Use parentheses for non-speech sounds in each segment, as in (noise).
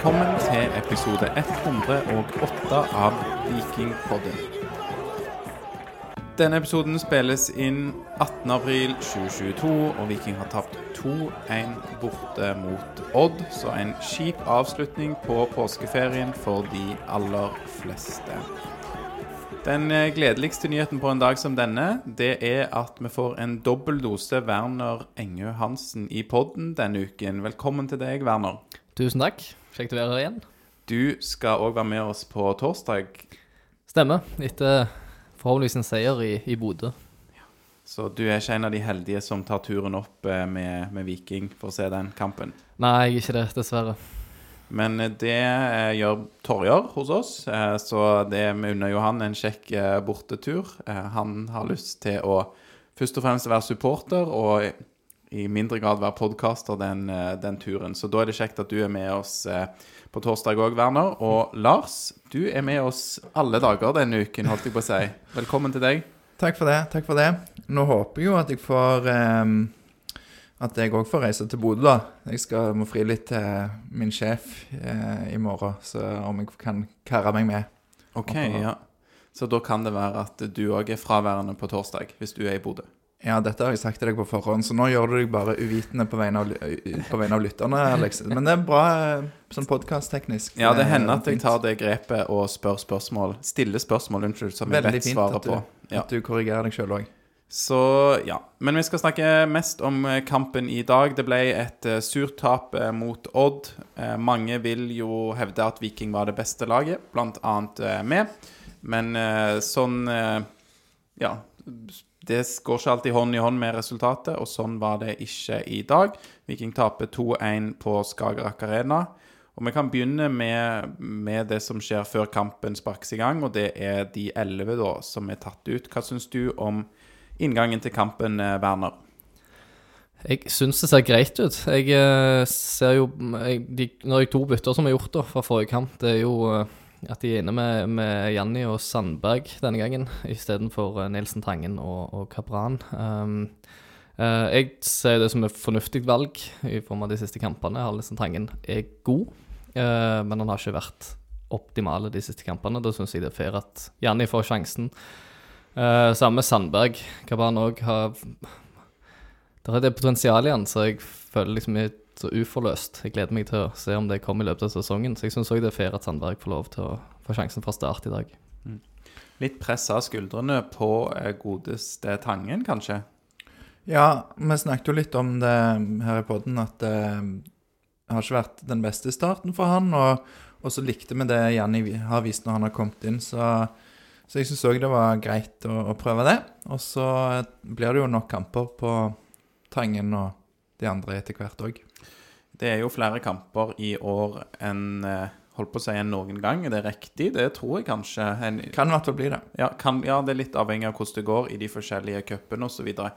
velkommen til episode 108 av Vikingpodden. Denne episoden spilles inn 18.4.2022, og Viking har tapt 2-1 borte mot Odd. Så en kjip avslutning på påskeferien for de aller fleste. Den eh, gledeligste nyheten på en dag som denne, det er at vi får en dobbel dose Werner Engø Hansen i podden denne uken. Velkommen til deg, Werner. Tusen takk. Kjekt å være her igjen. Du skal òg være med oss på torsdag, Stemmer. Etter forhåpentligvis en seier i, i Bodø. så du er ikke en av de heldige som tar turen opp eh, med, med Viking for å se den kampen. Nei, jeg er ikke det, dessverre. Men eh, det eh, gjør Torjar hos oss, eh, så det vi unner jo han en kjekk eh, bortetur. Eh, han har lyst til å først og fremst være supporter, og i- mindre grad være podkaster den, eh, den turen. Så da er det kjekt at du er med oss eh, på torsdag òg, Werner. Og Lars, du er med oss alle dager denne uken, holdt jeg på å si. Velkommen til deg. Takk for det. takk for det. Nå håper jeg jo at jeg får um, At jeg òg får reise til Bodø, da. Jeg skal, må fri litt til min sjef uh, i morgen, så om jeg kan karre meg med. Ok, ja. Så da kan det være at du òg er fraværende på torsdag, hvis du er i Bodø. Ja, dette har jeg sagt til deg på forhånd, så nå gjør du deg bare uvitende på vegne av, på vegne av lytterne, Alex. Men det er bra eh, sånn podkast-teknisk. Ja, det Eh, hender at jeg tar det grepet og spør spørsmål. Stiller spørsmål, unnskyld, som jeg vet svarer svaret Veldig fint på. At du korrigerer deg sjøl òg. Så ja. Men vi skal snakke mest om eh, kampen i dag. Det ble et eh, surt tap eh, mot Odd. Eh, mange vil jo hevde at Viking var det beste laget, blant annet eh, med. Men eh, sånn eh, Ja. Det går ikke alltid hånd i hånd med resultatet, og sånn var det ikke i dag. Viking taper 2-1 på Skagerrak Arena. Og Vi kan begynne med, med det som skjer før kampen sparkes i gang, og det er de elleve som er tatt ut. Hva syns du om inngangen til kampen, eh, Werner? Jeg syns det ser greit ut. Jeg eh, ser jo jeg, de, Når jeg to bytter som er gjort da, fra forrige kamp, det er jo eh, at de er inne med, med Janni og Sandberg denne gangen, (laughs) istedenfor Nilsen Nelson Tangen og, og Kabran. Um, uh, jeg ser det som et fornuftig valg i form av de siste kampene. Nilsen Tangen er god, uh, men han har ikke vært optimale de siste kampene. Da syns jeg det er fair at Janni får sjansen. Uh, samme Sandberg. Kabran òg har det er det potensialet i han, så jeg føler liksom jeg så uforløst. Jeg gleder meg til å se om det kommer i løpet av sesongen. Så jeg syns òg det er fair at Sandberg får lov til å få sjansen fra start i dag. Litt press av skuldrene på eh, godeste Tangen, kanskje? Ja, vi snakket jo litt om det her i podden, at det har ikke vært den beste starten for han. Og, og så likte vi det Janni har vist når han har kommet inn, så, så jeg syns òg det var greit å, å prøve det. Og så blir det jo nok kamper på Tangen og de andre etter hvert òg. Det er jo flere kamper i år enn eh, holdt på å si enn noen gang. Er det riktig? Det tror jeg kanskje. En, Kan i hvert fall bli det. ja, kan, ja, det er litt avhengig av hvordan det går i de forskjellige cupene osv. Så, videre.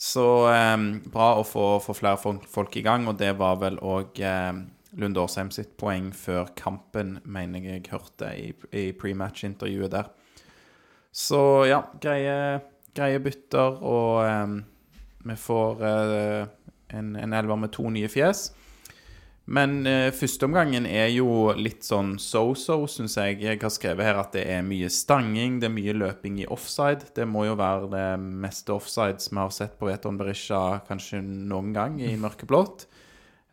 så eh, bra å få, få flere folk, i gang, og det var vel òg eh, Lunde Årsheim sitt poeng før kampen, mener jeg jeg hørte i, i pre-match-intervjuet der. Så ja, greie, greie bytter, og eh, vi får eh, en, en elver med to nye fjes. Men eh, førsteomgangen er jo litt sånn so-so, syns jeg. Jeg har skrevet her at det er mye stanging, det er mye løping i offside. Det må jo være det meste offsides vi har sett på Veton Berisha kanskje noen gang i mørkeblått.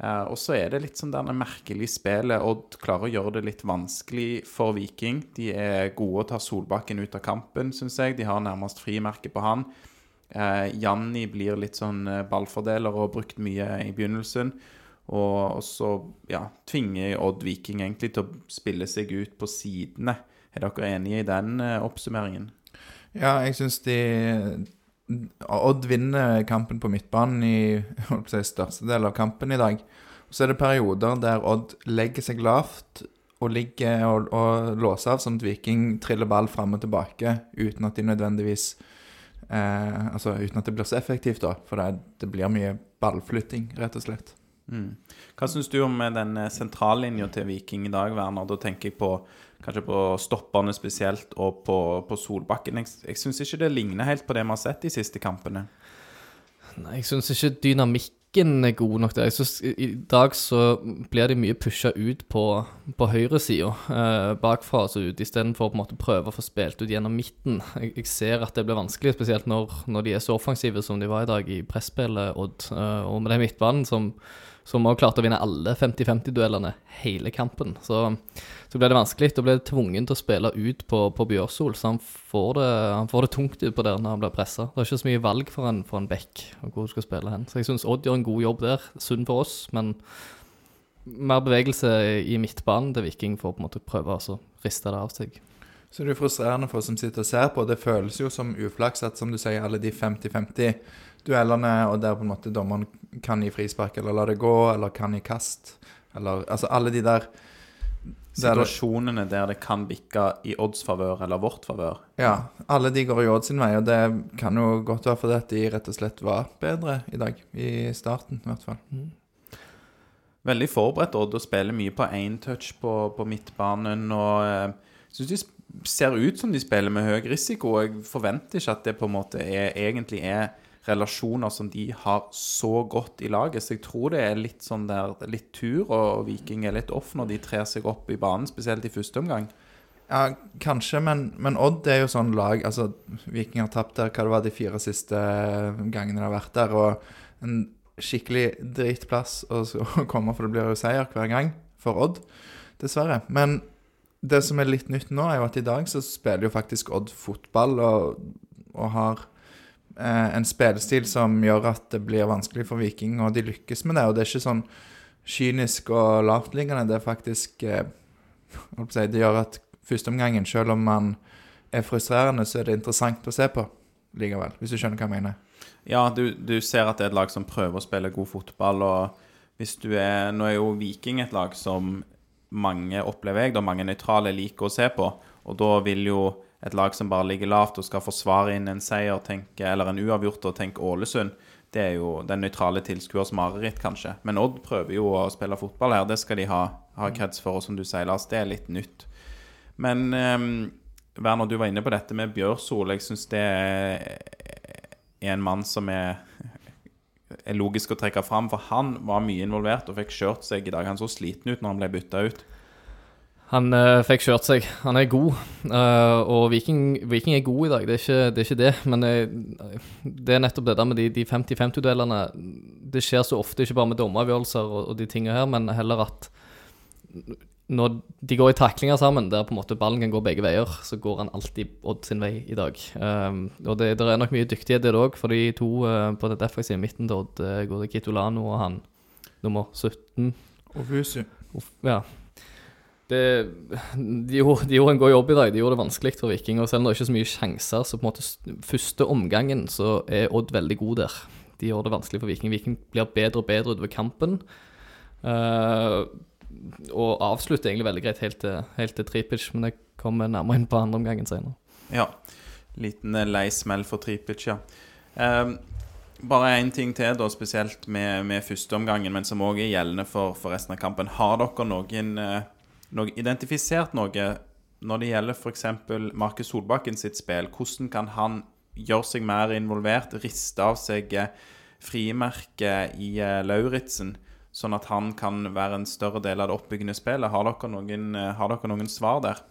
Eh, og så er det litt sånn der merkelig spillet. Odd klarer å gjøre det litt vanskelig for Viking. De er gode å ta Solbakken ut av kampen, syns jeg. De har nærmest frimerke på han. Eh, Janni blir litt sånn eh, ballfordeler og brukt mye i begynnelsen. Og, så ja, tvinger Odd Viking egentlig til å spille seg ut på sidene. Er dere enige i den eh, oppsummeringen? Ja, jeg syns de Odd vinner kampen på midtbanen i si, største del av kampen i dag. Så er det perioder der Odd legger seg lavt og ligger og, og låser av, sånn at Viking triller ball fram og tilbake uten at de nødvendigvis eh, Altså uten at det blir så effektivt, da. For det, det blir mye ballflytting, rett og slett. Mm. Hva syns du om eh, den eh, sentrallinja til Viking i dag, Werner? Da tenker jeg på kanskje på stopperne spesielt, og på, på Solbakken. Jeg, jeg syns ikke det ligner helt på det vi har sett de siste kampene. Nei, jeg syns ikke dynamikken er god nok der. Jeg synes i, dag så blir de mye pusha ut på, på høyresida, eh, bakfra og så ut, istedenfor å på en måte prøve å få spilt ut gjennom midten. Jeg, jeg ser at det blir vanskelig, spesielt når, når de er så offensive som de var i dag i presspillet, Odd. Eh, og med den midtbanen som som òg klarte å vinne alle 50-50-duellene hele kampen. Så, så ble det vanskelig. Da ble det tvungen til å spille ut på, på Bjørsol, så han får, det, han får det tungt utpå der når han blir pressa. Det er ikke så mye valg for en, for en back hvor du skal spille hen. Så jeg syns Odd gjør en god jobb der. Sunn for oss, men mer bevegelse i midtbanen til Viking for å på en måte prøve å riste det av seg. Så det er frustrerende for oss som sitter og ser på. Det føles jo som uflaks at, som du sier, alle de 50-50 duellene, og der på en måte dommeren kan gi frispark eller la det gå, eller kan gi kast, eller Altså alle de der Situasjonene der det kan bikke i odds favør eller vårt favør. Ja, alle de går i odds sin vei, og det kan jo godt være fordi at de rett og slett var bedre i dag. I starten, i hvert fall. Mm. Veldig forberedt Odd og spiller mye på én touch på, på, midtbanen. og jeg eh, syns de ser ut som de spiller med høy risiko. og Jeg forventer ikke at det på en måte er, egentlig er relasjoner som de har så godt i laget. Så jeg tror det er litt sånn der litt tur, og Viking er litt off når de trer seg opp i banen, spesielt i første omgang. Ja, kanskje, men, men, Odd er jo sånn lag Altså, Viking har tapt der hva det var de fire siste gangene de har vært der. Og en skikkelig dritplass å (laughs) komme, for det blir jo seier hver gang for Odd, dessverre. Men det som er litt nytt nå, er jo at i dag så spiller jo faktisk Odd fotball og, og har eh, en spillestil som gjør at det blir vanskelig for Viking, og de lykkes med det. Og det er ikke sånn kynisk og lavtliggende. Det er faktisk eh, (laughs) si, Det gjør at førsteomgangen, selv om man er frustrerende, så er det interessant å se på likevel, hvis du skjønner hva jeg mener. Ja, du, du ser at det er et lag som prøver å spille god fotball, og hvis du er Nå er jo Viking et lag som mange opplever jeg, da mange nøytrale liker å se på, og da vil jo et lag som bare ligger lavt og skal forsvare inn en seier, tenke, eller en uavgjort og tenke Ålesund, det er jo den nøytrale tilskuers mareritt, kanskje. Men Odd prøver jo å spille fotball her. Det skal de ha, ha kreds for. Og som du sier, Lars, det er litt nytt. Men um, Werner, du var inne på dette med Bjørsol. Jeg syns det er en mann som er, er logisk å trekke fram. For han var mye involvert og fikk kjørt seg i dag. Han så sliten ut når han ble bytta ut. Han uh, fikk kjørt seg. Han er god. Uh, og Viking, Viking, er god i dag, det er ikke det. Er ikke det. Men uh, det er nettopp det der med de, 50-50-duellene. Det skjer så ofte, ikke bare med dommeravgjørelser og, og de tingene her, men heller at når de går i taklinger sammen, der på en måte ballen kan gå begge veier, så går han alltid Odd sin vei i dag. Um, og det, det, er nok mye dyktighet i det òg, for de to på det defensive midten til Odd går det Kitolano og han nummer 17. Ofusu. Ja, det, de, gjorde, de, gjorde, en god jobb i dag. De gjorde det vanskelig for Viking. Og selv om det er ikke så mye sjanser, så på en måte første omgangen så er Odd veldig god der. De gjør det vanskelig for Viking. Viking blir bedre og bedre utover kampen. Uh, og avslutter egentlig veldig greit helt til, helt til Tripic, men det kommer nærmere inn på andre omgangen senere. Ja. Liten eh, lei smell for Tripic, ja. Um, bare én ting til, da, spesielt med, med førsteomgangen, men som òg er gjeldende for, for, resten av kampen. Har dere noen noen identifisert noe når det gjelder f.eks. Markus Solbakken sitt spill. Hvordan kan han gjøre seg mer involvert, riste av seg eh, frimerket i Lauritzen, sånn at han kan være en større del av det oppbyggende spillet? Har dere noen, uh, har dere noen svar der?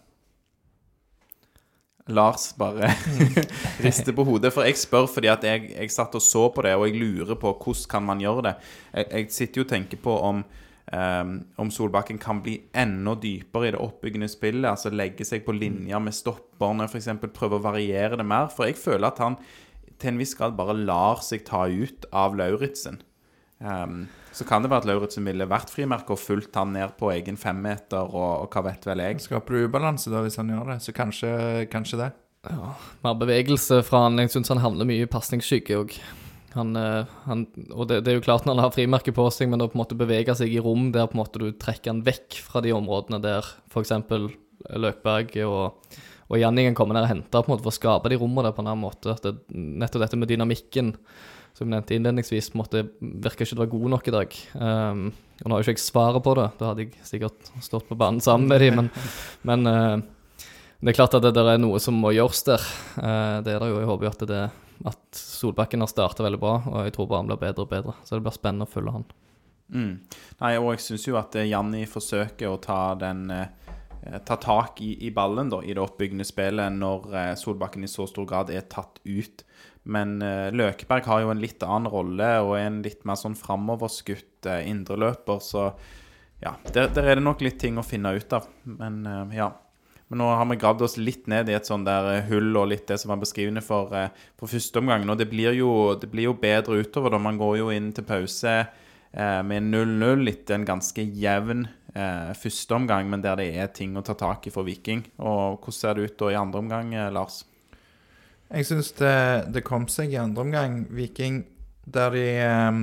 Lars bare (laughs) rister på hodet. For jeg spør fordi at jeg, jeg, satt og så på det, og jeg lurer på hvordan kan man gjøre det. Jeg, jeg sitter jo og tenker på om Um, om Solbakken kan bli enda dypere i det oppbyggende spillet. Altså legge seg på linjer med stopperne, f.eks. Prøve å variere det mer. For jeg føler at han til en viss grad bare lar seg ta ut av Lauritzen. Um, så kan det være at Lauritzen ville vært frimerke og fulgt han ned på egen femmeter, og, og hva vet vel jeg. Skaper du ubalanse da hvis han gjør det, så kanskje, kanskje det. Ja, Mer bevegelse fra han. Jeg syns han havner mye i pasningsskygge òg. Han, eh, han, og det, det, er jo klart når han har frimerke på seg, men å på en måte bevege seg i rom der på en måte du trekker han vekk fra de områdene der f.eks. Løkberg og, og Janningen kommer ned og henter på en måte for å skape de rommene der på en annen måte. Det, nettopp dette med dynamikken som jeg nevnte innledningsvis, måtte, en ikke ikke det var god nok i dag. Um, og nå har jo ikke jeg svaret på det, da hadde jeg sikkert stått på banen sammen med dem, men, (laughs) men uh, det er klart at det der er noe som må gjøres der. Uh, det er det jo. Jeg håper jo at, det, at Solbakken har starta veldig bra, og jeg tror bare han blir bedre og bedre. Så det blir spennende å følge han. Mm. Nei, og jeg syns jo at eh, Janni forsøker å ta den eh, Ta tak i, i ballen da, i det oppbyggende spillet når eh, Solbakken i så stor grad er tatt ut. Men eh, Løkeberg har jo en litt annen rolle og er en litt mer sånn framoverskutt uh, indreløper, så ja, der, der er det nok litt ting å finne ut av. Men eh, ja. Men nå har vi gravd oss litt ned i et sånn der hull og litt det som var beskrivende for, for første omgang. Og det blir, jo, det blir jo bedre utover, da. Man går jo inn til pause eh, med 0-0 etter en ganske jevn eh, første omgang, men der det er ting å ta tak i for Viking. Og hvordan ser det ut da i andre omgang, Lars? Jeg syns det, det kom seg i andre omgang, Viking, der de ehm,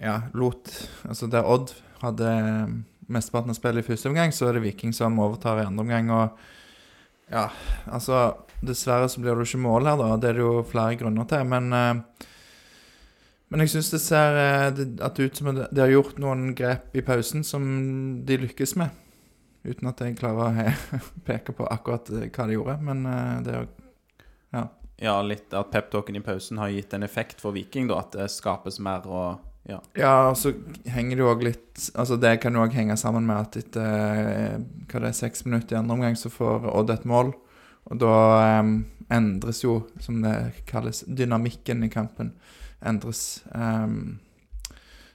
ja, lot Altså der Odd hadde ehm, mesteparten av spillet i første omgang, så er det Viking som overtar i andre omgang. Og ja, altså Dessverre så blir det jo ikke mål her, da. Det er det jo flere grunner til. Men, eh, men jeg syns det ser eh, at ut som de har gjort noen grep i pausen som de lykkes med. Uten at jeg klarer å (laughs) peke på akkurat eh, hva de gjorde. Men det er Ja. Ja, litt at peptalken i pausen har gitt en effekt for Viking, da. At det skapes mer og ja. Ja, og så henger det jo òg litt Altså Det kan jo òg henge sammen med at etter eh, hva det er, seks minutter i andre omgang så får Odd et mål. Og da um, endres jo, som det kalles, dynamikken i kampen. Endres. Um,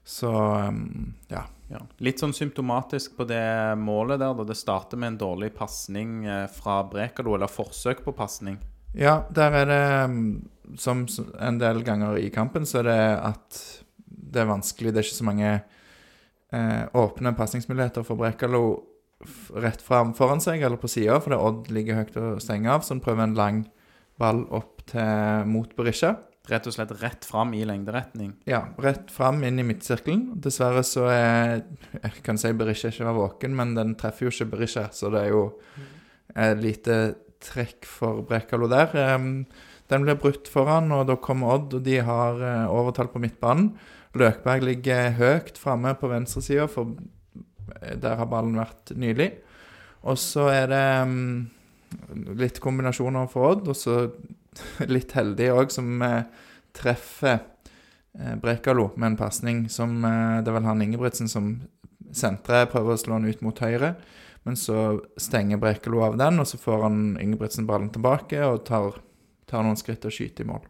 så um, ja. Ja. Litt sånn symptomatisk på det målet der, da det starter med en dårlig pasning eh, fra Brekalo, eller forsøk på pasning. Ja, der er det Som en del ganger i kampen, så er det at det er vanskelig. Det er ikke så mange eh, åpne pasningsmuligheter for Brekalo rett fram foran seg eller på sida, fordi Odd ligger høyt og stenger av, så han prøver en lang ball opp til mot Berisha. Rett og slett rett fram i lengderetning. Ja, rett fram inn i midtsirkelen. Dessverre så er Jeg kan si Berisha ikke var våken, men den treffer jo ikke Berisha, så det er jo et lite trekk for Brekalo der. Den blir brutt foran, og da kommer Odd, og de har eh, overtall på midtbanen. Løkberg ligger høyt framme på venstresida, for eh, der har ballen vært nylig. Og så er det litt kombinasjoner for Odd, og så (laughs) litt heldig òg, som eh, treffer Brekalo med en pasning som Det er vel han Ingebrigtsen som sentrer, prøver å slå han ut mot høyre. Men så stenger Brekalo av den, og så får han Ingebrigtsen ballen tilbake og tar, tar noen skritt og skyter i mål.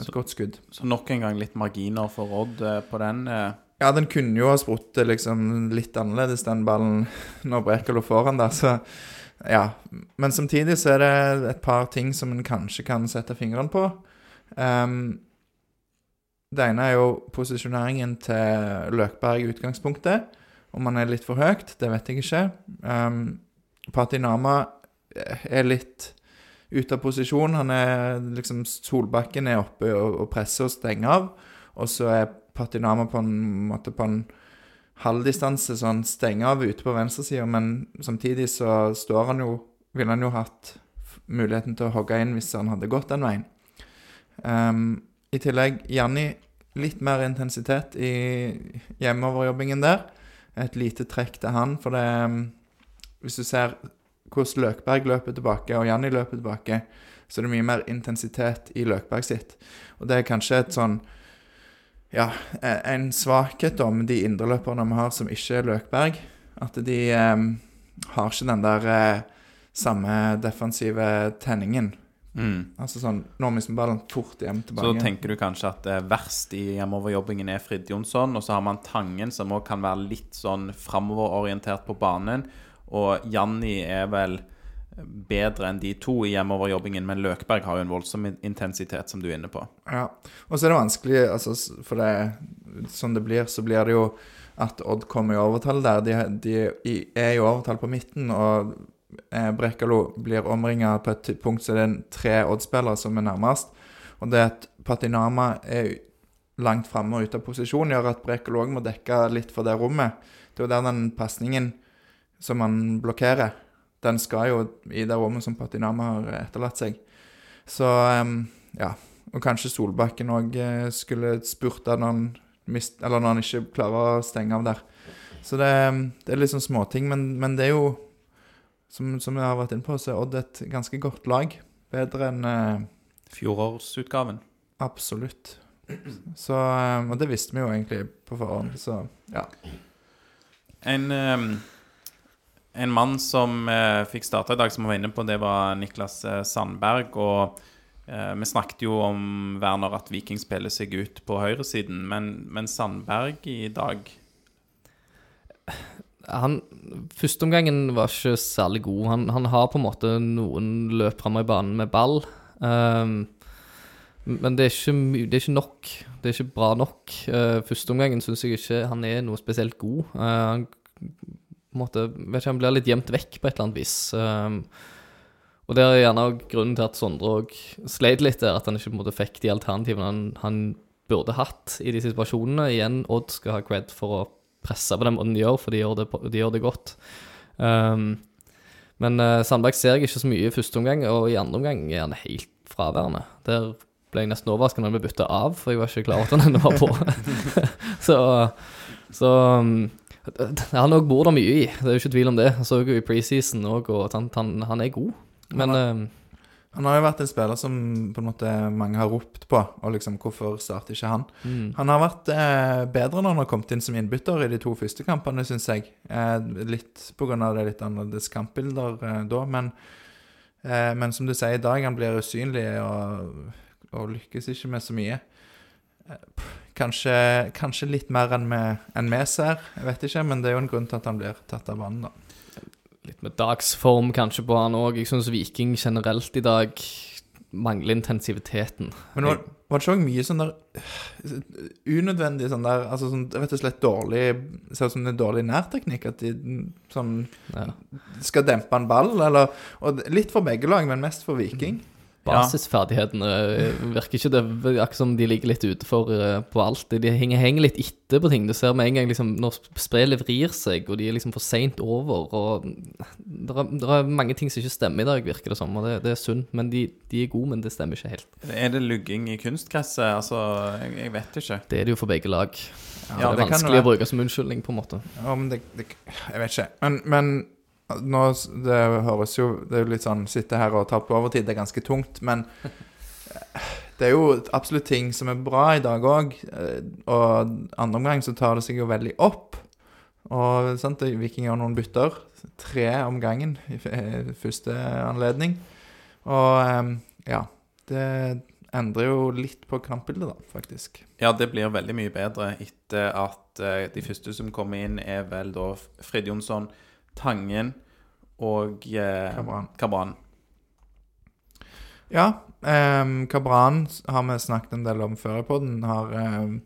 Et Så- godt skudd. Så nok en gang litt marginer for Odd eh, på den. eh. Ja, den kunne jo ha sprutt liksom litt annerledes, den ballen, når Brekalo får den der, så ja. Men samtidig så er det et par ting som en kanskje kan sette fingrene på. Um, det ene er jo posisjoneringen til Løkberg i utgangspunktet. Om han er litt for høyt, det vet jeg ikke. Um, Patinama er litt ute av posisjon. Han er liksom Solbakken er oppe og, og presser og stenger av. Og så er Patinama på en måte på en halvdistanse, så han stenger av ute på venstresida, men samtidig så står han jo Ville han jo hatt muligheten til å hogge inn hvis han hadde gått den veien. Um, I tillegg, Janni, litt mer intensitet i hjemmeoverjobbingen der. Et lite trekk til han, for det um, Hvis du ser hvordan Løkberg løper tilbake, og Janni løper tilbake, så er det mye mer intensitet i Løkberg sitt. Og det er kanskje et sånn Ja, e- en svakhet med de indreløperne vi har som ikke er Løkberg. At de um, har ikke den der eh, samme defensive tenningen. Mm. Altså sånn Nå har vi bare fort hjem Så tenker du kanskje at det verst i hjemoverjobbingen er Frid Jonsson, og så har man Tangen, som òg kan være litt sånn framoverorientert på banen. Og Janni er vel bedre enn de to i hjemoverjobbingen, men Løkberg har jo en voldsom intensitet, som du er inne på. Ja. Og så er det vanskelig, altså, for det sånn det blir, så blir det jo at Odd kommer i overtall der. De, de er i overtall på midten, og eh, Brekalo blir omringa på et punkt så det er tre Odd-spillere som er nærmest. Og det at Patinama er langt framme og ute av posisjon, gjør at Brekalo òg må dekke litt for det rommet. Det er jo der den pasningen som han blokkerer, den skal jo i det rommet som Patinama har etterlatt seg. Så em, ja. Og kanskje Solbakken òg skulle spurta når han når han ikke klarer å stenge av der. Så det, det er liksom småting, men, men det er jo som, som jeg har vært inne på, så er Odd et ganske godt lag. Bedre enn eh, Fjorårsutgaven. absolutt. Så, eh, og det visste vi jo egentlig på forhånd, så ja. En, eh, en mann som eh, fikk starta i dag, som vi var inne på, det var Niklas Sandberg. Og vi snakket jo om Werner at Viking spiller seg ut på høyresiden, men, men Sandberg i dag Han, Førsteomgangen var ikke særlig god. Han, han har på en måte noen løp fram i banen med ball. Um, men det er, ikke, det er ikke nok. Det er ikke bra nok. Uh, Førsteomgangen syns jeg ikke han er noe spesielt god. Uh, han måte, vet ikke, han blir litt gjemt vekk på et eller annet vis. Um, og det er gjerne grunnen til at Sondre òg sleit litt der, at han ikke måte fikk de alternativene han, han burde hatt i de situasjonene. Igjen, Odd skal ha cred for å presse på den måten de gjør, for de gjør det, de gjør det godt. Um, men uh, Sandberg ser jeg ikke så mye i første omgang, og i andre omgang er han helt fraværende. Der ble jeg nesten overrasket når han ble bytta av, for jeg var ikke klar over at han ennå var på. (laughs) så så um, han òg bor det mye i, det er jo ikke tvil om det. Jeg så jo i preseason òg, og han, han, han er god. Men um, Han har jo vært en spiller som på en måte mange har ropt på, og liksom hvorfor starter ikke han? mm, Han har vært eh, bedre når han har kommet inn som innbytter i de to første kampene, syns jeg. Eh, litt pga. det litt annerledes kampbilder eh, da, men, eh, men som du sier i dag, han blir usynlig og, og lykkes ikke med så mye. Eh, Kanskje, kanskje litt mer enn vi, enn vi ser, jeg vet ikke, men det er jo en grunn til at han blir tatt av banen, da. Litt med dagsform kanskje på han òg. Jeg syns Viking generelt i dag mangler intensiviteten. Men var, var det ikke òg mye sånn der øh, Unødvendig sånn der Altså sånn rett og slett dårlig Ser ut som det er dårlig nærteknikk. At de sånn Ja. skal dempe en ball, eller Og litt for begge lag, men mest for Viking. Basisferdighetene virker ikke det Akkurat som de ligger litt utenfor eh, på alt. De henger, henger litt etter på ting. Du ser med en gang liksom når spillet vrir seg, og de er liksom for seint over. Og det er, det er mange ting som ikke stemmer i dag, virker det som. Og det, det er synd. Men de, de er gode, men det stemmer ikke helt. Er det lugging i kunstgresset? Altså, jeg, jeg vet ikke. Det er det jo for begge lag. Ja, det er kan vanskelig å bruke som unnskyldning, på en måte. Ja, men det, det Jeg vet ikke. Men, men nå Det høres jo Det er jo litt sånn Sitte her og ta på overtid, det er ganske tungt, men det er jo absolutt ting som er bra i dag òg. Og andre omgang så tar det seg jo veldig opp. Og sant, Viking gjør noen bytter. Tre om gangen i eh, første anledning. Og eh, ja. Det endrer jo litt på kampbildet, da, faktisk. Ja, det blir veldig mye bedre etter at eh, de første som kommer inn, er vel da Frid Jonsson, Tangen og eh, Kabran. Kabran. Ja, um, Kabran har vi snakket en del om før i poden. Har, ehm,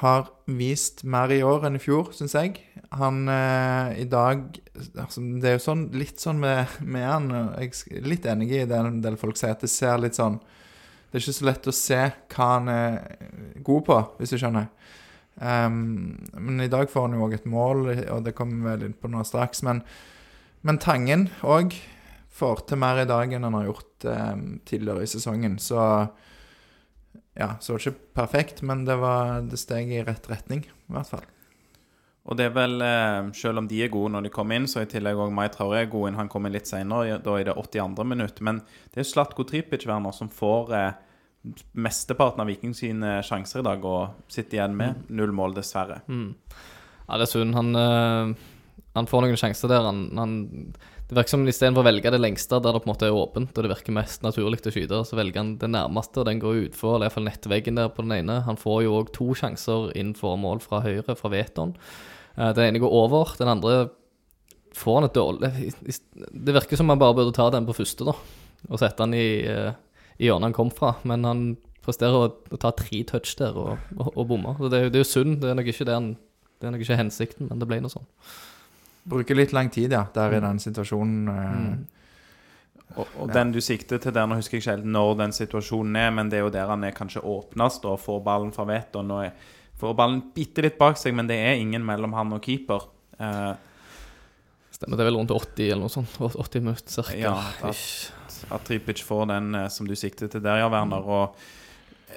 har vist mer i år enn i fjor, syns jeg. Han eh, i dag altså, Det er jo sånn, litt sånn med, med han Jeg er litt enig i det en del folk sier, at det ser litt sånn Det er ikke så lett å se hva han er god på, hvis du skjønner. Ehm, men i dag får han jo òg et mål, og det kommer vi vel inn på nå straks. Men, men Tangen òg får til mer i dag enn han har gjort um, tidligere i sesongen. Så ja, så var ikke perfekt, men det var det steg i rett retning, i hvert fall. Og det er vel, eh, selv om de er gode når de kommer inn, så i tillegg også Mai Traoré er god inn. Han kommer litt senere, da i det 82. minutt. Men det er Slatko Tripic, Werner, som får eh, mesteparten av Vikings sine sjanser i dag, og sitter igjen med null mål, dessverre. Mm. Ja, det er synd. Han, eh, han får noen sjanser der. Han, han, det virker som istedenfor å velge det lengste, der det på en måte er åpent, og det virker mest naturlig å skyte, så velger han det nærmeste, og den går utfor, eller iallfall nettveggen der på den ene. Han får jo òg to sjanser innenfor mål fra høyre, fra Veton. Eh, Den ene går over, den andre får han et dårlig Det virker som han bare burde ta den på første, da, og sette den i, eh, i hjørnet han kom fra, men han presterer å, å ta tre touch der og, og, og bomme. Så det, det er jo synd. Det er nok ikke den, det er nok ikke hensikten, men det ble noe sånn. Bruker litt lang tid, ja, der i den situasjonen. eh, Og, og den du sikter til der, nå husker jeg ikke helt når den situasjonen er, men det er jo der han er kanskje åpnest og får ballen fra Veton. Og er- får ballen bitte litt bak seg, men det er ingen mellom han og keeper. Eh, Stemmer, det er vel rundt 80 eller noe sånt. 80 minutter cirka. Ja, at- Tripic får den eh, som du sikter til der, ja, Werner. Og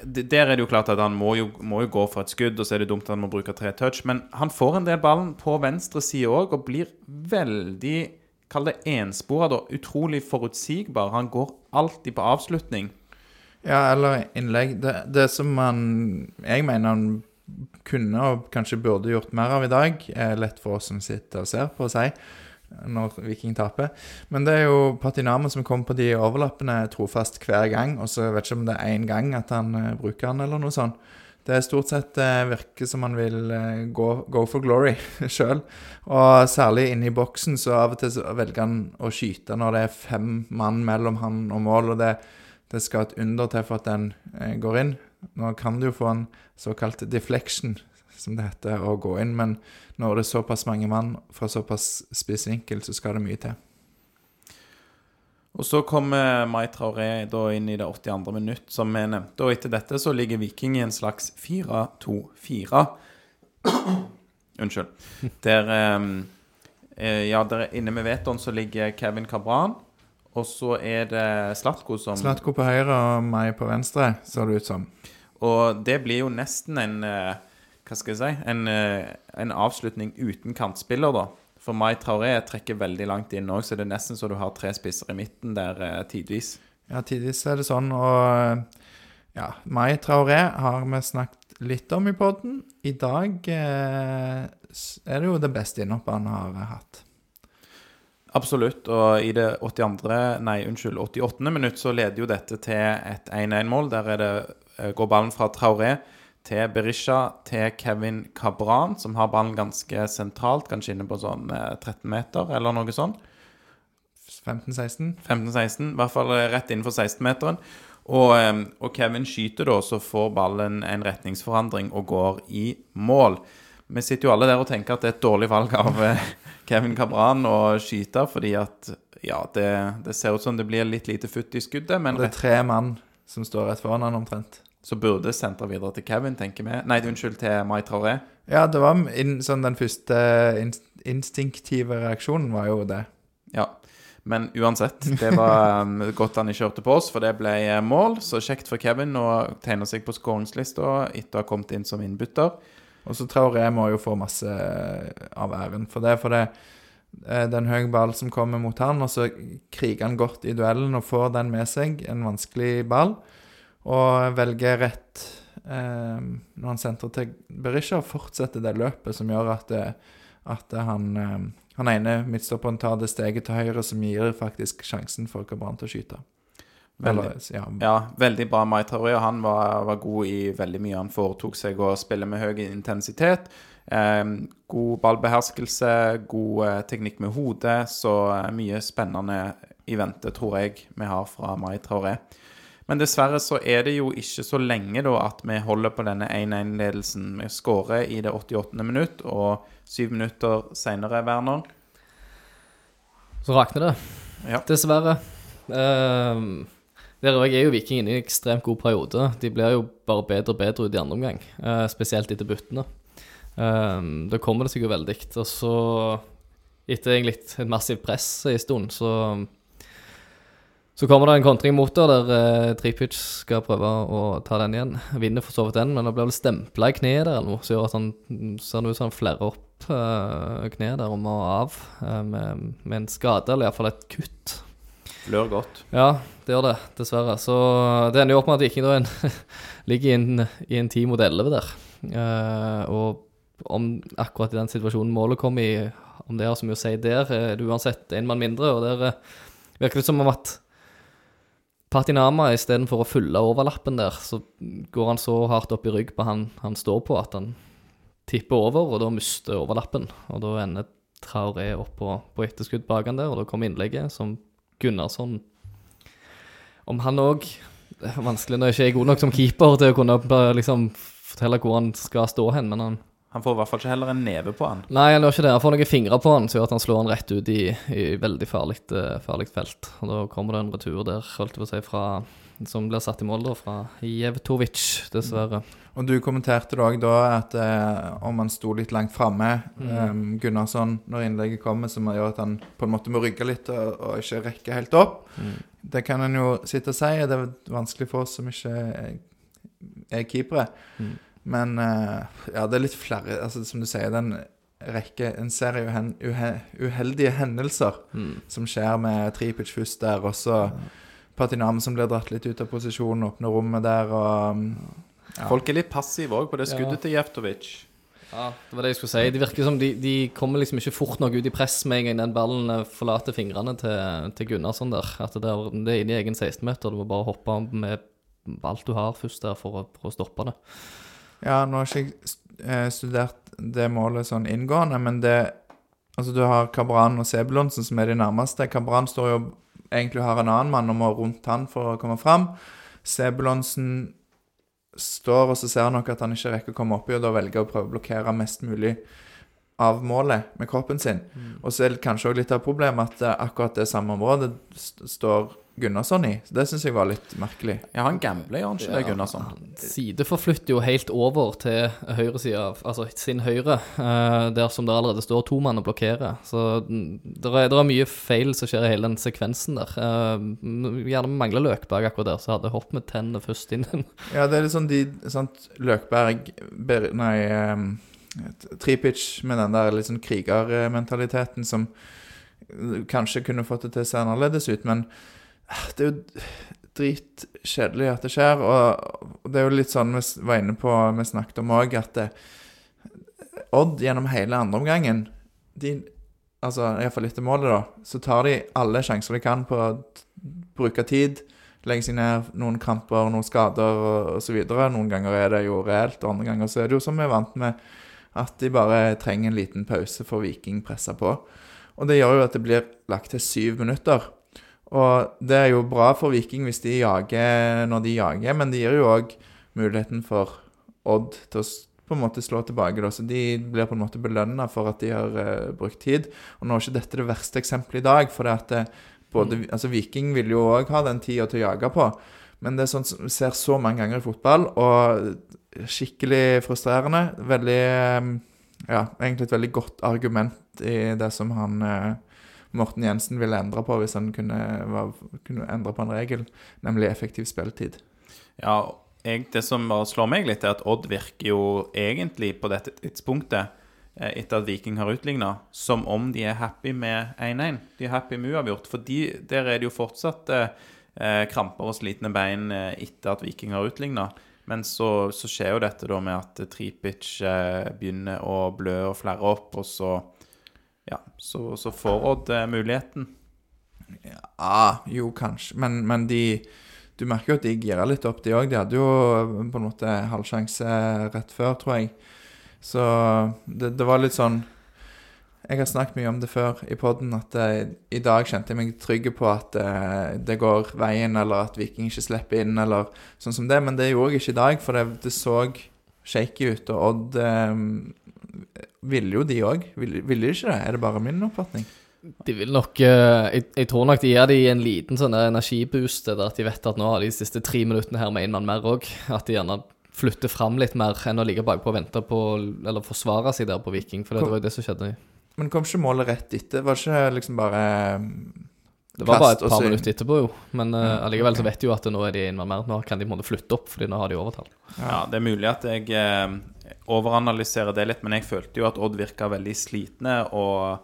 der er det jo klart at han må jo, må jo gå for et skudd, og så er det dumt at han må bruke tre touch. Men han får en del ballen på venstre side òg, og blir veldig Kall det enspora, da. Utrolig forutsigbar. Han går alltid på avslutning. Ja, eller innlegg. Det, det som han Jeg mener han kunne og kanskje burde gjort mer av i dag, er lett for oss som sitter og ser på å si når Viking taper. Men det er jo Patinamo som kommer på de overlappene trofast hver gang. Og så vet ikke om det er én gang at han uh, bruker han, eller noe sånt. Det er stort sett uh, virker som han vil uh, gå, go for glory (laughs) sjøl. Og særlig inne i boksen, så av og til velger han å skyte når det er fem mann mellom han og mål. Og det, det skal et under til for at den går inn. Nå kan du jo få en såkalt deflection, som det heter, å gå inn, men når det er såpass mange mann fra såpass spiss vinkel, så skal det mye til. Og så kommer Mai Traoré da inn i det 82. minutt, som vi nevnte. Og etter dette så ligger Viking i en slags 4-2-4. (coughs) Unnskyld. Der ehm, eh, Ja, der inne med vetoen så ligger Kevin Cabran. Og så er det Slatko som Slatko på høyre og meg på venstre, ser det ut som. Og det blir jo nesten en eh, Hva skal jeg si? En, eh, en avslutning uten kantspiller, da. For Mai Traoré trekker veldig langt inn òg, så det er nesten så du har tre spisser i midten der eh, tidvis. Ja, tidvis er det sånn, og ja, Mai Traoré har vi snakket litt om i podden. I dag eh, er det jo det beste innhoppet han har eh, hatt. Absolutt. Og i det 82. Nei, unnskyld, 88. minutt så leder jo dette til et 1-1-mål. Der er det, går ballen fra Traoré til Berisha til Kevin Cabran, som har ballen ganske sentralt, kanskje inne på sånn eh, 13 meter, eller noe sånt. 15-16. 15-16, i hvert fall eh, rett innenfor 16-meteren. Og, eh, og Kevin skyter da, så får ballen en retningsforandring og går i mål. Vi sitter jo alle der og tenker at det er et dårlig valg av eh, Kevin Cabran å skyte, fordi at ja, det, det ser ut som det blir litt lite futt i skuddet, men Det er tre mann som står rett foran han omtrent. Så burde sentre videre til Kevin, tenker vi. Nei, unnskyld, til Mai Traoré. Ja, det var in, sånn den første inst instinktive reaksjonen var jo det. Ja. Men uansett, det var um, (laughs) godt han ikke hørte på oss, for det ble eh, mål. Så kjekt for Kevin å tegne seg på skåringslista etter å ha kommet inn som innbytter. Og så Traoré må jo få masse av æren for det. For det er en høy ball som kommer mot han, og så kriger han godt i duellen og får den med seg. En vanskelig ball. Og velger rett eh, når han sentrer til Berisha, og fortsetter det løpet som gjør at, det, at han, eh, han ene midtstopperen tar det steget til høyre som gir faktisk sjansen for Cabran til å skyte. Veldig. Ja, Ja, veldig bra Mai Traoré, han var, var god i veldig mye. Han foretok seg å spille med høy intensitet. Eh, god ballbeherskelse, god eh, teknikk med hodet, så eh, mye spennende i vente, tror jeg, vi har fra Mai Traoré. Men dessverre så er det jo ikke så lenge da at vi holder på denne 1-1-ledelsen. Vi skårer i det 88. minutt, og syv minutter senere, Werner. Så rakner det. Ja. Dessverre. Uh, der òg er jo Viking inne i en ekstremt god periode. De blir jo bare bedre og bedre ut i andre omgang, uh, spesielt etter byttene. Uh, da kommer det seg jo veldig. Og så, etter egentlig et massivt press en stund, så så kommer det en kontring mot det, der eh, Tripic skal prøve å ta den igjen. Vinner for så vidt den, men det blir vel stempla i kneet der eller noe, som gjør at han ser ut som han flerrer opp eh, kneet der og må av eh, med, med en skade, eller iallfall et kutt. Blør godt. Ja, det gjør det, dessverre. Så det ender jo opp med at Viking (laughs) ligger i en, i en 10 mot 11 der. Eh, og om akkurat i den situasjonen målet kom i, om det har så mye å si der, er det uansett en mann mindre. Og der eh, virker det som om at Patinama istedenfor å fylle overlappen der, så går han så hardt opp i rygg på han han står på, at han tipper over, og da mister overlappen. Og da ender Traoré opp på, på etterskudd bak han der, og da kommer innlegget som Gunnarsson Om han òg vanskelig når jeg ikke er god nok som keeper til å kunne liksom fortelle hvor han skal stå hen, men han Han får i hvert fall ikke heller en neve på han. Nei, han gjør ikke det. Han får noen fingre på han, som gjør at han slår han rett ut i, i veldig farlig, farlig felt. Og da kommer det en retur der, holdt jeg på å si, fra som blir satt i mål, da, fra Jevtovic, dessverre. Og du kommenterte det òg da at eh, om han sto litt langt framme, eh, Gunnarsson, når innlegget kommer, som gjør at han på en måte må rygge litt og, og ikke rekke helt opp. Det kan en jo sitte og si, det er vanskelig for oss som ikke er, er keepere. Men eh, ja, det er litt flere altså, Som du sier, den rekke, en serie uhen, uhe, uheldige hendelser Mm. som skjer med Tripic først der, og så Patinam som blir dratt litt ut av posisjon, åpner rommet der, og um, ja. Folk er litt passive òg på det skuddet Ja. til Jeftovic. Ja, det var det jeg skulle si. Det virker som de, de kommer liksom ikke fort nok ut i press med en gang den ballen eh, forlater fingrene til, til Gunnarsson der. At det, er, det er inne i egen 16-meter. Du må bare hoppe med alt du har først der for å, for å stoppe det. Ja, nå har ikke jeg eh, studert det målet sånn inngående, men det Altså, du har Kabran og Sebulonsen som er de nærmeste. Kabran står jo egentlig har en annen mann og må rundt han for å komme fram. Sebulonsen står, og så ser han nok at han ikke rekker å komme oppi, og da velger å prøve å blokkere mest mulig av målet med kroppen sin. Og så er det kanskje òg litt av problemet at eh, akkurat det samme området står Gunnarsson i. Så det syns jeg var litt merkelig. Ja, han gambler, gjør han ikke det, Gunnarsson? Han sideforflytter jo helt over til høyresida, altså sin høyre, eh, der som det allerede står to mann og blokkerer. Så det er, det er mye feil som skjer i hele den sekvensen der. Eh, gjerne mangler Løkberg akkurat der, så hadde jeg hoppet med tennene først inn. (laughs) Ja, det er litt sånn de sant, Løkberg Ber, Nei, um, Tripic med den der litt sånn krigermentaliteten som kanskje kunne fått det til å se annerledes ut, men det er jo dritkjedelig at det skjer. Og det er jo litt sånn vi var inne på, vi snakket om òg, at det, Odd gjennom hele andreomgangen de, Altså iallfall etter målet, da, så tar de alle sjanser de kan på å bruke tid legge seg ned, noen kramper, noen skader osv. Noen ganger er det jo reelt, og andre ganger så er det jo som vi er vant med, at de bare trenger en liten pause for Viking pressa på. Og det gjør jo at det blir lagt til syv minutter. Og det er jo bra for Viking hvis de jager når de jager, men det gir jo òg muligheten for Odd til å på en måte slå tilbake. Da. Så de blir på en måte belønna for at de har uh, brukt tid. Og nå er ikke dette det verste eksempelet i dag, for det at det, både, altså Viking vil jo òg ha den tida til å jage på. Men det er sånt som vi ser så mange ganger i fotball, og skikkelig frustrerende. Veldig eh, Ja, egentlig et veldig godt argument i det som han eh, Morten Jensen ville endre på hvis han kunne, var, kunne endre på en regel, nemlig effektiv spilletid. Ja, jeg, det som slår meg litt, er at Odd virker jo egentlig på dette tidspunktet, eh, etter at Viking har utligna, som om de er happy med 1-1. De er happy med uavgjort. For de, der er det jo fortsatt eh, kramper og slitne bein eh, etter at Viking har utligna. Men så, så skjer jo dette da med at Tripic eh, begynner å blø og flerre opp, og så ja, så, så får Odd eh, muligheten. Ja, jo, kanskje. Men, men de Du merker jo at de girer litt opp, de òg. De hadde jo på en måte halvsjanse rett før, tror jeg. Så det, det var litt sånn Jeg har snakket mye om det før i poden, at eh, i dag kjente jeg meg trygg på at eh, det går veien, eller at Viking ikke slipper inn, eller sånn som det. Men det gjorde jeg ikke i dag, for det, det så shaky ut. Og Odd eh, ville jo de òg. Ville, ville de ikke det? Er det bare min oppfatning? De vil nok eh, jeg, jeg tror nok de gir de en liten sånn energiboost, der at de vet at nå har de siste tre minuttene her med én mann mer òg. At de gjerne flytter fram litt mer enn å ligge bakpå og vente på Eller forsvare seg der på Viking, for det var jo det som skjedde. Men kom ikke målet rett etter? Var ikke liksom bare Det var bare et par minutter etterpå, jo. Men uh, Ja, allikevel så vet de jo at nå er de involvert. Nå kan de måtte flytte opp, fordi nå har de overtall. Ja, det er mulig at jeg eh, overanalyserer det litt, men jeg følte jo at Odd virka veldig slitne og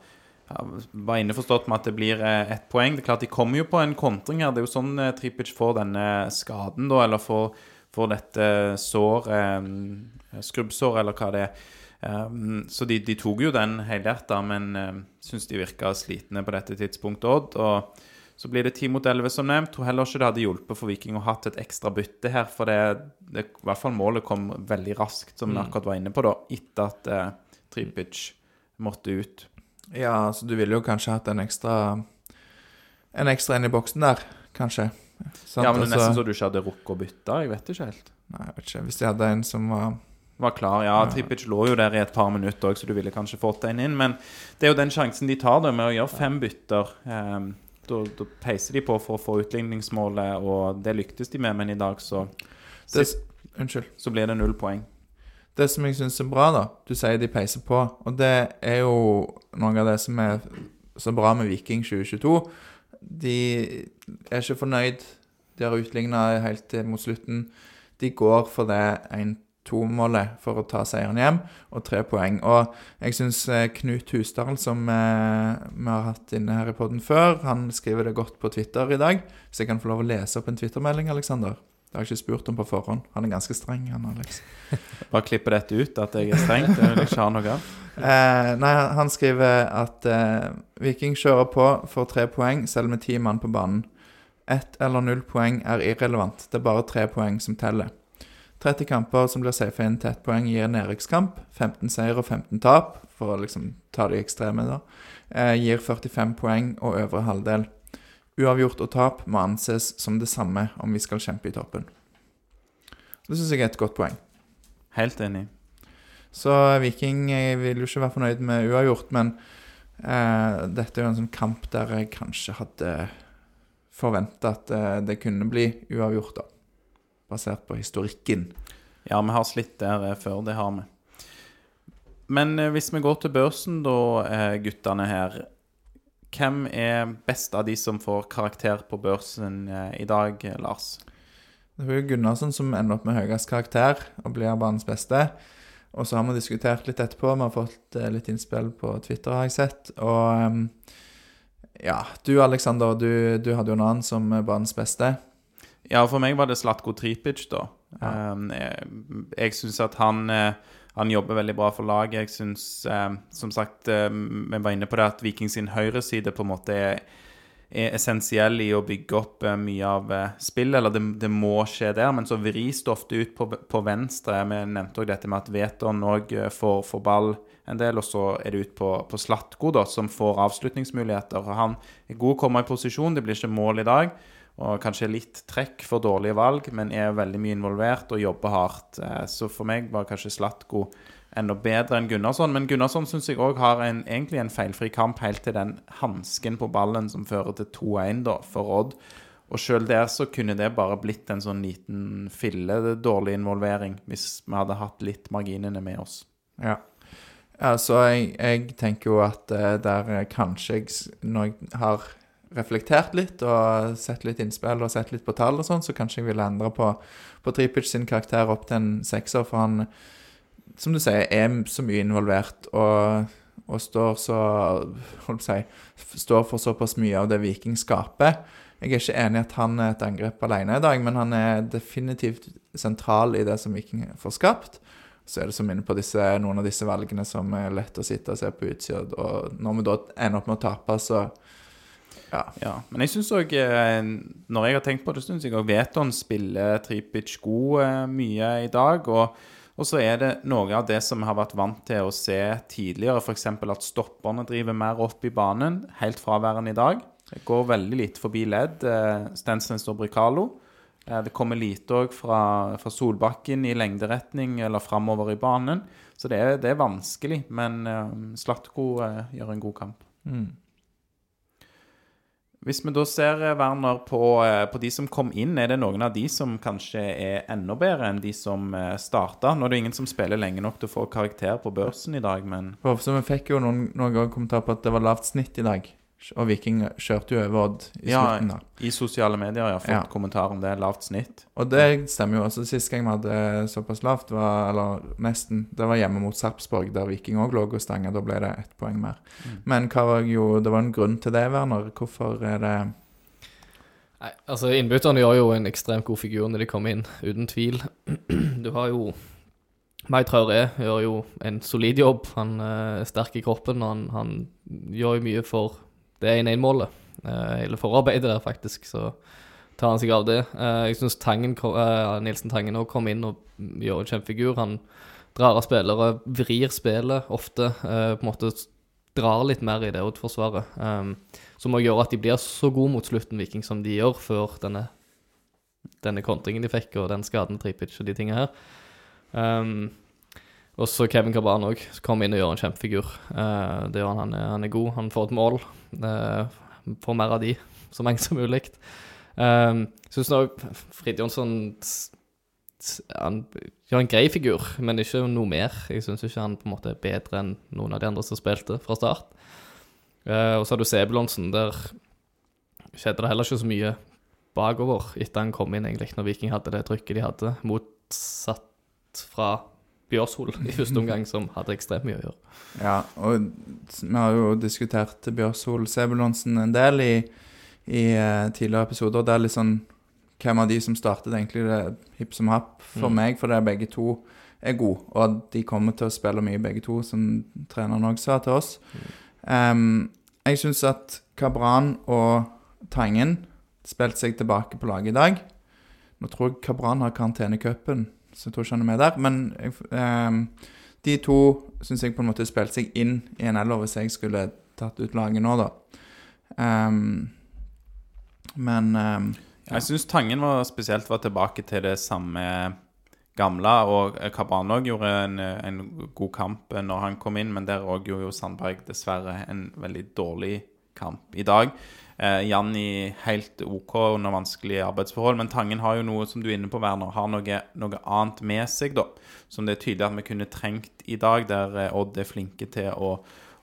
ja, var innforstått med at det blir eh, ett poeng. Det er klart De kommer jo på en kontring her. Det er jo sånn eh, Tripic får denne skaden, da, eller får, får dette sår eh, Skrubbsår, eller hva det er. Um, så de, de tok jo den helhjerta, men uh, syns de virka slitne på dette tidspunktet, Odd. Og så blir det 10 mot 11, som nevnt. Tror heller ikke det hadde hjulpet for Viking å hatt et ekstra bytte her, for det, det, i hvert fall målet kom veldig raskt, som vi akkurat var inne på, da, etter at uh, Tripic måtte ut. Ja, så du ville jo kanskje hatt en ekstra En ekstra inn i boksen der, kanskje. Sant? ja, men det er Altså- nesten så du ikke hadde rukket å bytte. Jeg vet ikke helt. Nei, jeg vet ikke. Hvis de hadde en som var Var klar, ja. Trippic lå jo der i et par minutter òg, så du ville kanskje fått en inn. Men det er jo den sjansen de tar da, med å gjøre fem bytter. Um, da, da peiser de på for å få utligningsmålet, og det lyktes de med, men i dag så det, Unnskyld. så blir det null poeng. Det som jeg syns er bra, da Du sier de peiser på, og det er jo noe av det som er så bra med Viking 2022. De er ikke fornøyd. De har utligna helt mot slutten. De går for det en 2-målet for å ta seieren hjem, og tre poeng. Og jeg syns Knut Husdal, som eh, vi har hatt inne her i poden før, han skriver det godt på Twitter i dag. Hvis jeg kan få lov å lese opp en Twitter-melding, Aleksander? Det har jeg ikke spurt om på forhånd. Han er ganske streng, han Alex. (laughs) Bare klippe dette ut, at jeg er streng. Det vil jeg ikke ha noe av. (laughs) Eh, nei, han skriver at eh, Viking kjører på for tre poeng, selv med ti mann på banen. Ett eller null poeng er irrelevant. Det er bare tre poeng som teller. 30 kamper som blir safa inn til ett poeng, gir nedrykkskamp. 15 seier og 15 tap, for å liksom ta de ekstreme, da. Eh, gir 45 poeng og øvre halvdel. Uavgjort og tap må anses som det samme om vi skal kjempe i toppen. Det syns jeg er et godt poeng. Helt enig. Så Viking jeg vil jo ikke være fornøyd med uavgjort, men eh, dette er jo en sånn kamp der jeg kanskje hadde forventa at eh, det kunne bli uavgjort, da basert på historikken. Ja, vi har slitt der eh, før, det har vi. Men eh, hvis vi går til børsen da, eh, guttene her. Hvem er best av de som får karakter på børsen i dag, Lars? Det er jo Gunnarsson som ender opp med høyest karakter og blir banens beste. Og så har vi diskutert litt etterpå. Vi har fått litt innspill på Twitter, har jeg sett. Og ehm, ja, du Aleksander, du, du hadde jo en annen som banens beste. Ja, for meg var det Slatko Tripic, da. Ja. Um, jeg jeg syns at han, uh, han jobber veldig bra for laget. Jeg syns, um, som sagt, um, vi var inne på det at Viking sin høyreside på en måte er, er essensiell i å bygge opp uh, mye av uh, spillet. Eller det, det, må skje der, men så vris det ofte ut på, på venstre. Vi nevnte òg dette med at Veton òg får, får, ball en del, og så er det ut på, på Slatko, da, som får avslutningsmuligheter. Han er god å komme i posisjon, det blir ikke mål i dag og kanskje litt trekk for dårlige valg, men er veldig mye involvert og jobber hardt. Eh, så for meg var kanskje Slatko enda bedre enn Gunnarsson. Men Gunnarsson syns jeg òg har en, egentlig en feilfri kamp helt til den hansken på ballen som fører til 2-1 for Odd. Og sjøl der så kunne det bare blitt en sånn liten fille dårlig involvering, hvis vi hadde hatt litt marginene med oss. Ja. Altså, jeg, jeg tenker jo at uh, der kanskje jeg, når jeg har reflektert litt og sett litt innspill og sett litt på tall og sånn, så kanskje jeg ville endre på, på Tripic sin karakter opp til en sekser, for han, som du sier, er så mye involvert og, og står så Holdt si Står for såpass mye av det Viking skaper. Jeg er ikke enig i at han er et angrep alene i dag, men han er definitivt sentral i det som Viking får skapt. Så er det som inne på disse, noen av disse valgene som er lett å sitte og se på utsida. Og når vi da ender opp med å tape, så ja. ja. Men jeg syns òg, eh, når jeg har tenkt på det, syns jeg òg Veton spiller Tripic god eh, mye i dag. Og, og, så er det noe av det som vi har vært vant til å se tidligere, f.eks. at stopperne driver mer opp i banen, helt fraværende i dag. Det går veldig lite forbi ledd. Stensens og Bricalo. Det kommer lite òg fra, fra, Solbakken i lengderetning eller framover i banen. Så det er, det er vanskelig. Men Slatko gjør en god kamp. Mm. Hvis vi da ser, eh, Werner, på, eh, på, de som kom inn, er det noen av de som kanskje er enda bedre enn de som eh, starta? Nå er det ingen som spiller lenge nok til å få karakter på børsen i dag, men vi fikk jo noen, noen kommentarer på at det var lavt snitt i dag. Og Viking kjørte jo over Odd i ja, slutten. da. I sosiale medier har jeg fått ja. kommentar om det. Lavt snitt. Og det stemmer jo. også. Sist gang vi hadde såpass lavt, var, eller nesten, det var hjemme mot Sarpsborg, der Viking òg lå og stanga. Da ble det ett poeng mer. Mm. Men hva var jo, det var en grunn til det, Werner. Hvorfor er det Nei, altså Innbytterne gjør jo en ekstremt god figur når de kommer inn, uten tvil. (clears throat) Du har jo Mai Traoré gjør jo en solid jobb. Han eh, er sterk i kroppen. og han, han gjør jo mye for det er 1-1-målet. Uh, hele forarbeidet der, faktisk, så tar han seg av det. Uh, jeg syns uh, Nilsen Tangen òg kom inn og gjør en kjempefigur. Han drar av spillere, vrir spillet ofte. på en måte drar litt mer i det Odd-forsvaret. Som òg gjør at de blir så gode mot slutten, Viking, som de gjør før denne, denne kontringen de fikk, og den skaden Tripic og de tingene her. Og så Kevin Cabran òg, som kommer inn og gjør en kjempefigur. Uh, det gjør han, han er, han er god. Han får et mål. Uh, får mer av de, så mange som mulig. Um, Syns òg Frid Jonsson han gjør en grei figur, men ikke noe mer. Jeg syns ikke han på en måte er bedre enn noen av de andre som spilte fra start. Uh, og så har du Sebulonsen. Der skjedde det heller ikke så mye bakover etter han kom inn, egentlig, når Viking hadde det trykket de hadde. Motsatt fra Bjørshol i første omgang, som hadde ekstremt mye å gjøre. Ja, og vi har jo diskutert Bjørshol Sebulonsen en del i, i eh, tidligere episoder. Det er litt sånn Hvem av de som startet, egentlig det hipp som happ for Mm. meg, for det er begge to er gode. Og de kommer til å spille mye, begge to, som treneren òg sa til oss. Em, jeg syns at Kabran og Tangen spilte seg tilbake på laget i dag. Nå tror jeg Kabran har karantene i cupen, så jeg tror ikke han er med der. Men jeg, eh, de to syns jeg på en måte spilte seg inn i en elver hvis jeg skulle tatt ut laget nå, da. Um, men em, Jeg syns Tangen var spesielt var tilbake til det samme gamle. Og Kabran òg gjorde en, en god kamp når han kom inn, men der òg gjorde jo Sandberg dessverre en veldig dårlig kamp i dag. Eh, Janni helt OK under vanskelige arbeidsforhold, men Tangen har jo noe som du er inne på, Werner, har noe, noe annet med seg, da. Som det er tydelig at vi kunne trengt i dag, der eh, Odd er flinke til å,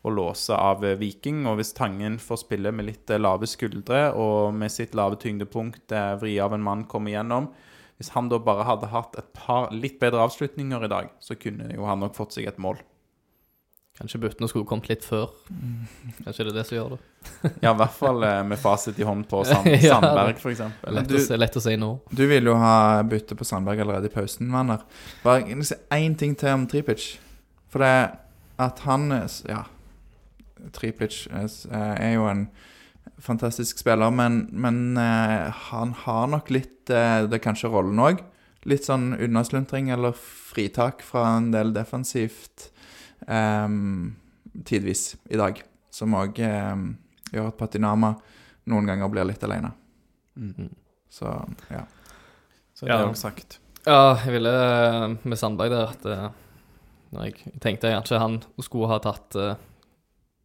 å låse av eh, Viking. Og hvis Tangen får spille med litt lave skuldre og med sitt lave tyngdepunkt vri av en mann kommer igjennom Hvis han da bare hadde hatt et par litt bedre avslutninger i dag, så kunne jo han nok fått seg et mål. Kanskje byttene skulle kommet litt før. Kanskje det er det som gjør det. Ja, i hvert fall eh, med fasit i hånd på (laughs) Sand Ja, Sandberg, f.eks. Lett, å, se, lett å si nå. du vil jo ha bytte på Sandberg allerede i pausen, venner. Bare jeg vil si én ting til om Tripic. For det er at han er s- Ja. Tripic er, s- er jo en fantastisk spiller, men, men eh, han har nok litt eh, Det er kanskje rollen òg. Litt sånn unnasluntring eller fritak fra en del defensivt ehm, tidvis i dag. Som òg gjør at Patinama noen ganger blir litt alene. Mm. Så ja. Så det er Ja. sagt. Ja, jeg ville eh, med Sandberg der at eh, når jeg tenkte kanskje han skulle ha tatt uh,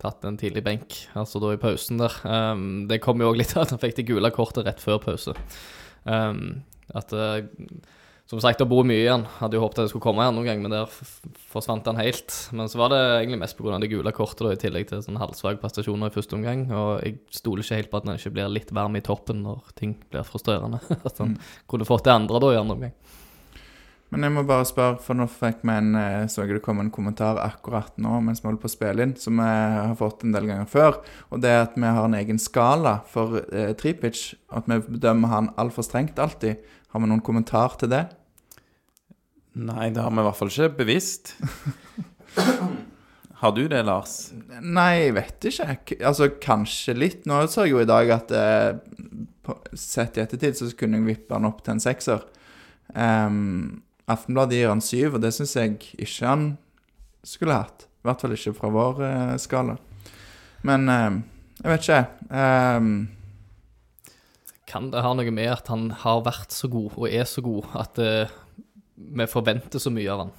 Tatt en tidlig benk, altså da i pausen der. Um, det kom jo òg litt av at han fikk det gule kortet rett før pause. Um, at eh, Som sagt, det bor mye igjen. Hadde jo håpet at det skulle komme igjen noen gang, men der forsvant han helt. Men så var det egentlig mest pga. det gule kortet, da, i tillegg til sånn halvsvake prestasjoner i første omgang. Og jeg stoler ikke helt på at han ikke blir litt varm i toppen når ting blir frustrerende. (laughs) At han kunne fått det andre da i andre omgang. Men jeg må bare spørre, for nå fikk vi en eh, så jeg det kom en kommentar akkurat nå mens vi holder på å spille inn, som vi har fått en del ganger før. Og det er at vi har en egen skala for eh, Tripic. At vi bedømmer han altfor strengt alltid. Har vi noen kommentar til det? Nei, det har vi i hvert fall ikke bevisst. Har du det, Lars? Nei, jeg vet ikke. K altså, kanskje litt. Nå så jeg jo i dag at eh, sett i ettertid så kunne jeg vippe han opp til en sekser. Um, Aftenbladet gir han syv, og det syns jeg ikke han skulle hatt. I hvert fall ikke fra vår eh, skala. Men eh, jeg vet ikke. Um, Kan det ha noe med at han har vært så god, og er så god, at uh, vi forventer så mye av han?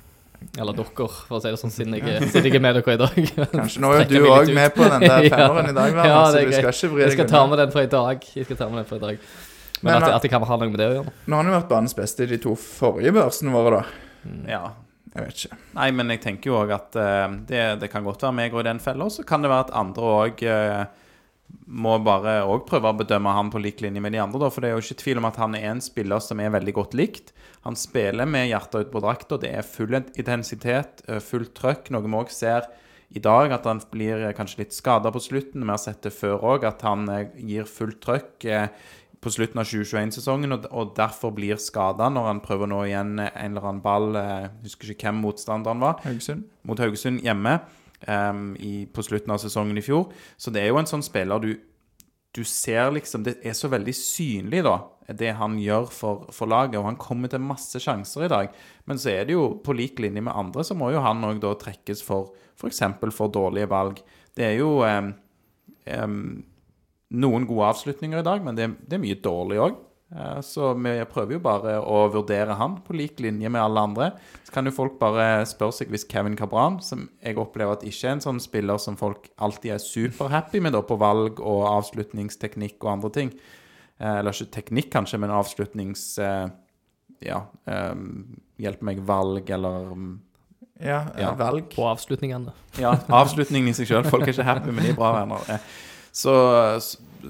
Eller dere, for å si det sånn, siden jeg, sitter siden jeg er med dere i dag. kanskje nå er du òg med på den der (laughs) Ja. i dag, Werner, Ja, det så er du greit. skal ikke vri Jeg deg skal ta med den for i dag. Jeg skal ta med den for i dag. Men, Men, at, det, at det kan ha noe med det å gjøre. Nå har han jo vært banens beste i de to forrige børsene våre, da. Ja. Jeg vet ikke. Nei, men jeg tenker jo òg at uh, det, det kan godt være meg og i den fella. Så kan det være at andre òg må bare òg prøve å bedømme han på lik linje med de andre. Da, for det er jo ikke tvil om at han er en spiller som er veldig godt likt. Han spiller med hjertet ut på drakta. Det er full intensitet, eh, fullt trøkk. Noe vi òg ser i dag, at han blir eh, kanskje litt skada på slutten. Vi har sett det før òg, at han eh, gir fullt trøkk på slutten av 2021-sesongen, og, derfor blir skada når han prøver nå igjen en eller annen ball. Jeg husker ikke hvem motstanderen var Haugesund? mot Haugesund hjemme em, i, på slutten av sesongen i fjor. Så det er jo en sånn spiller du, du ser liksom Det er så veldig synlig, da, det han gjør for, for laget. Og han kommer til masse sjanser i dag. Men så er det jo på lik linje med andre, så må jo han òg da trekkes for f.eks. For, for dårlige valg. Det er jo um, um, noen gode avslutninger i dag, men det, det er mye dårlig òg. Så vi prøver jo bare å vurdere han på lik linje med alle andre. Så kan jo folk bare spørre seg hvis Kevin Cabran, som jeg opplever at ikke er en sånn spiller som folk alltid er superhappy med da, på valg og avslutningsteknikk og andre ting eh, Eller ikke teknikk, kanskje, men avslutnings... Eh, ja eh, Hjelp meg, valg eller mm, Ja, Ja. valg. På avslutningene. Ja, avslutningen i seg sjøl. Folk er ikke happy med de bra venner. (laughs) Så,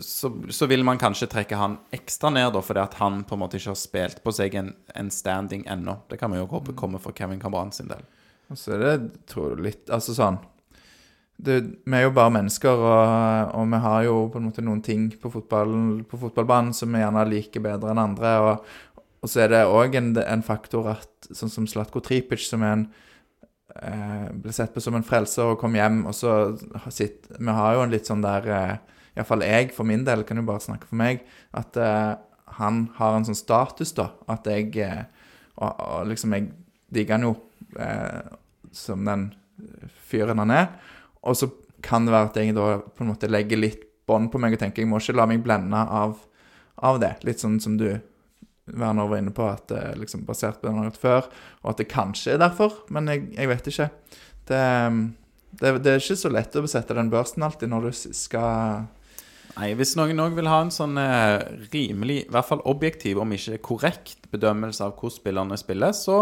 så, så vil man kanskje trekke han ekstra ned, da, fordi at han på en måte ikke har spilt på seg en, en standing ennå. Det kan vi jo håpe kommer for Kevin Cabran sin del. Altså, det, tror du litt Altså sånn det, Vi er jo bare mennesker, og, og vi har jo på en måte noen ting på, fotball, på fotballbanen som vi gjerne liker bedre enn andre. Og, og så er det òg en, en, faktor at sånn som Slatko Tripic, som er en ble sett på som en frelser og kom hjem, og så sitt, Vi har jo en litt sånn der eh, Iallfall jeg, for min del, kan jo bare snakke for meg, at eh, han har en sånn status, da. At jeg eh, og, og liksom Jeg digger han jo eh, som den fyren han er. Og så kan det være at jeg da på en måte legger litt bånd på meg og tenker jeg må ikke la meg blende av, av det. Litt sånn som du, Werner, var inne på, at det er liksom basert på det han har gjort før, og at det kanskje er derfor, men jeg, jeg vet ikke. Det, det, det, er ikke så lett å besette den børsen alltid når du skal Nei, Hvis noen òg vil ha en sånn eh, rimelig, i hvert fall objektiv, om ikke korrekt bedømmelse av hvordan spillerne spiller, så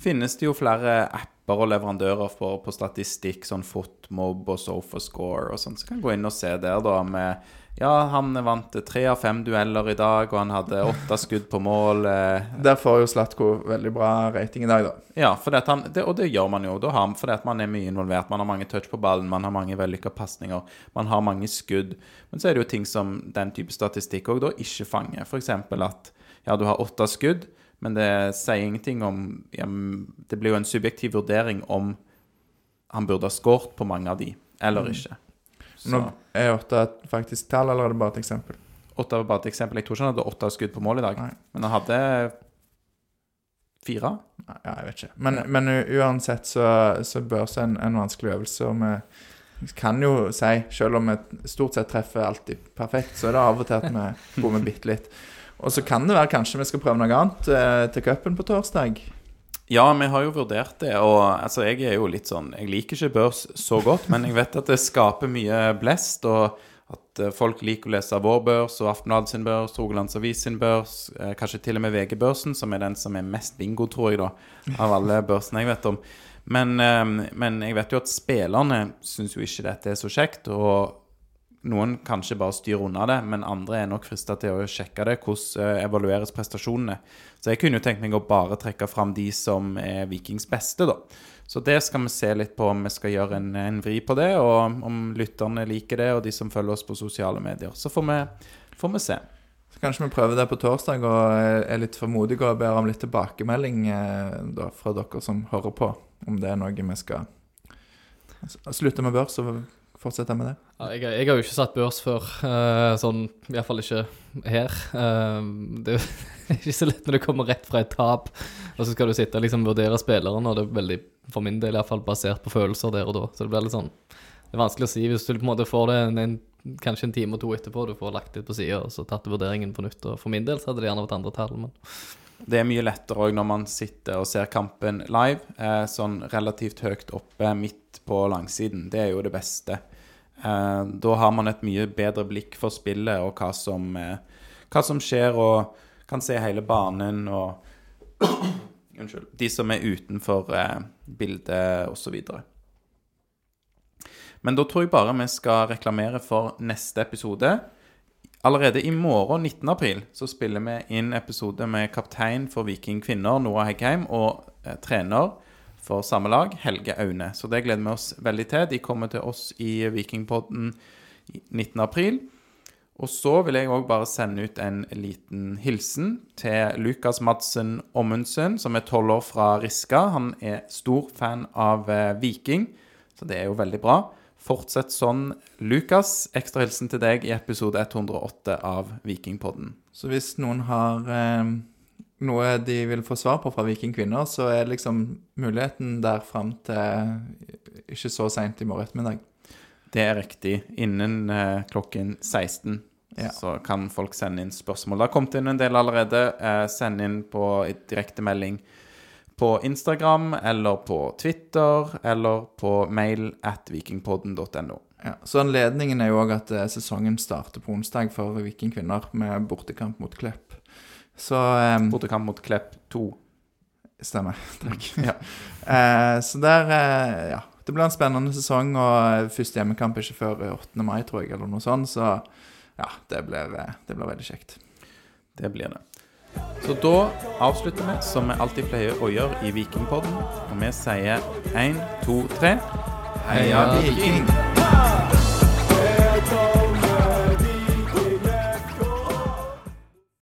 finnes det jo flere apper og leverandører for, på statistikk, sånn Footmob og Sofascore og sånn, så kan gå inn og se der, da, med Ja, han vant tre av fem dueller i dag, og han hadde åtte skudd på mål. Eh. Der får jo Slatko veldig bra rating i dag, da. Ja, han, det, og det gjør man jo. Da har, fordi at man er mye involvert. Man har mange touch på ballen, man har mange vellykka pasninger, man har mange skudd. Men så er det jo ting som den type statistikk òg da ikke fanger. F.eks. at ja, du har åtte skudd men det sier ingenting om ja, Det blir jo en subjektiv vurdering om han burde ha skåret på mange av de, eller mm. ikke. Så. Nå er åtte et faktisk tall, eller er det bare et eksempel? Åtte var bare et eksempel. Jeg tror ikke han hadde åtte skudd på mål i dag. Nei. Men han hadde fire. Ja, jeg vet ikke. Men, men uansett så, så børs en, en vanskelig øvelse. Og vi kan jo si, selv om vi stort sett treffer alltid perfekt, så er det av og til at vi (laughs) bommer bitte litt. Og så kan det være kanskje vi skal prøve noe annet eh, til cupen på torsdag. Ja, vi har jo vurdert det. Og altså, jeg er jo litt sånn Jeg liker ikke børs så godt, men jeg vet at det skaper mye blest. Og at eh, folk liker å lese vår børs og Aftenbladet sin børs, Rogalands Avis sin børs. Eh, kanskje til og med VG-børsen, som er den som er mest bingo, tror jeg, da, av alle børsene jeg vet om. Men, eh, men jeg vet jo at spillerne syns jo ikke dette er så kjekt. Og noen kanskje bare styrer unna det, men andre er nok frista til å sjekke det. Hvordan eh, evalueres prestasjonene? Så jeg kunne jo tenkt meg å bare trekke fram de som er Vikings beste, da. Så det skal vi se litt på om vi skal gjøre en, en vri på det, og om lytterne liker det, og de som følger oss på sosiale medier. Så får vi, får vi se. Så Kanskje vi prøver det på torsdag og er litt formodige og ber om litt tilbakemelding eh, da, fra dere som hører på, om det er noe vi skal slutte med børs og fortsette med det? Ja, jeg, jeg, har jo ikke satt børs før, uh, sånn iallfall ikke her. Uh, det er (laughs) ikke så lett når du kommer rett fra et tap, og så skal du sitte og liksom vurdere spilleren, og det er veldig, for min del iallfall, basert på følelser der og da. Så det blir litt sånn Det er vanskelig å si hvis du på en måte får det en, en, kanskje en time og to etterpå, du får lagt det på sida og så tatt vurderingen på nytt. Og for min del så hadde det gjerne vært andre tall, men det er mye lettere òg når man sitter og ser kampen live, eh, sånn relativt høyt oppe midt på langsiden. Det er jo det beste. Eh, da har man et mye bedre blikk for spillet og hva som, eh, hva som skjer, og kan se hele banen og (clears throat) Unnskyld. De som er utenfor eh, bildet, osv. Men da tror jeg bare vi skal reklamere for neste episode. Allerede i morgen, 19. april, så spiller vi inn episode med kaptein for Viking kvinner, Noah Heggheim, og eh, trener for samme lag, Helge Aune. Så det gleder vi oss veldig til. De kommer til oss i Vikingpodden 19.4. Og så vil jeg òg bare sende ut en liten hilsen til Lukas Madsen Ommundsen, som er tolv år fra Riska. Han er stor fan av eh, Viking, så det er jo veldig bra. Fortsett sånn, Lukas. Ekstra hilsen til deg i episode 108 av Vikingpodden. Så hvis noen har eh noe de vil få svar på fra Viking kvinner, så er liksom muligheten der fram til ikke så seint i morgen ettermiddag. Det er riktig. Innen eh, klokken 16 ja. så kan folk sende inn spørsmål. Det har kommet inn en del allerede. Eh, send inn på direktemelding på Instagram eller på Twitter eller på mail at vikingpodden.no. Ja, så Anledningen er jo òg at eh, sesongen starter på onsdag for Viking kvinner med bortekamp mot Klepp. Så um, Bortekamp mot Klepp 2. Stemmer. (laughs) Takk. ja. Uh, så der uh, Ja. det blir en spennende sesong, og første hjemmekamp er ikke før 8. mai, tror jeg, eller noe sånt. Så ja, det blir, eh, det blir veldig kjekt. Det blir det. Så da avslutter vi som vi alltid pleier å gjøre i Vikingpodden. Og vi sier én, to, tre. Heia Viking!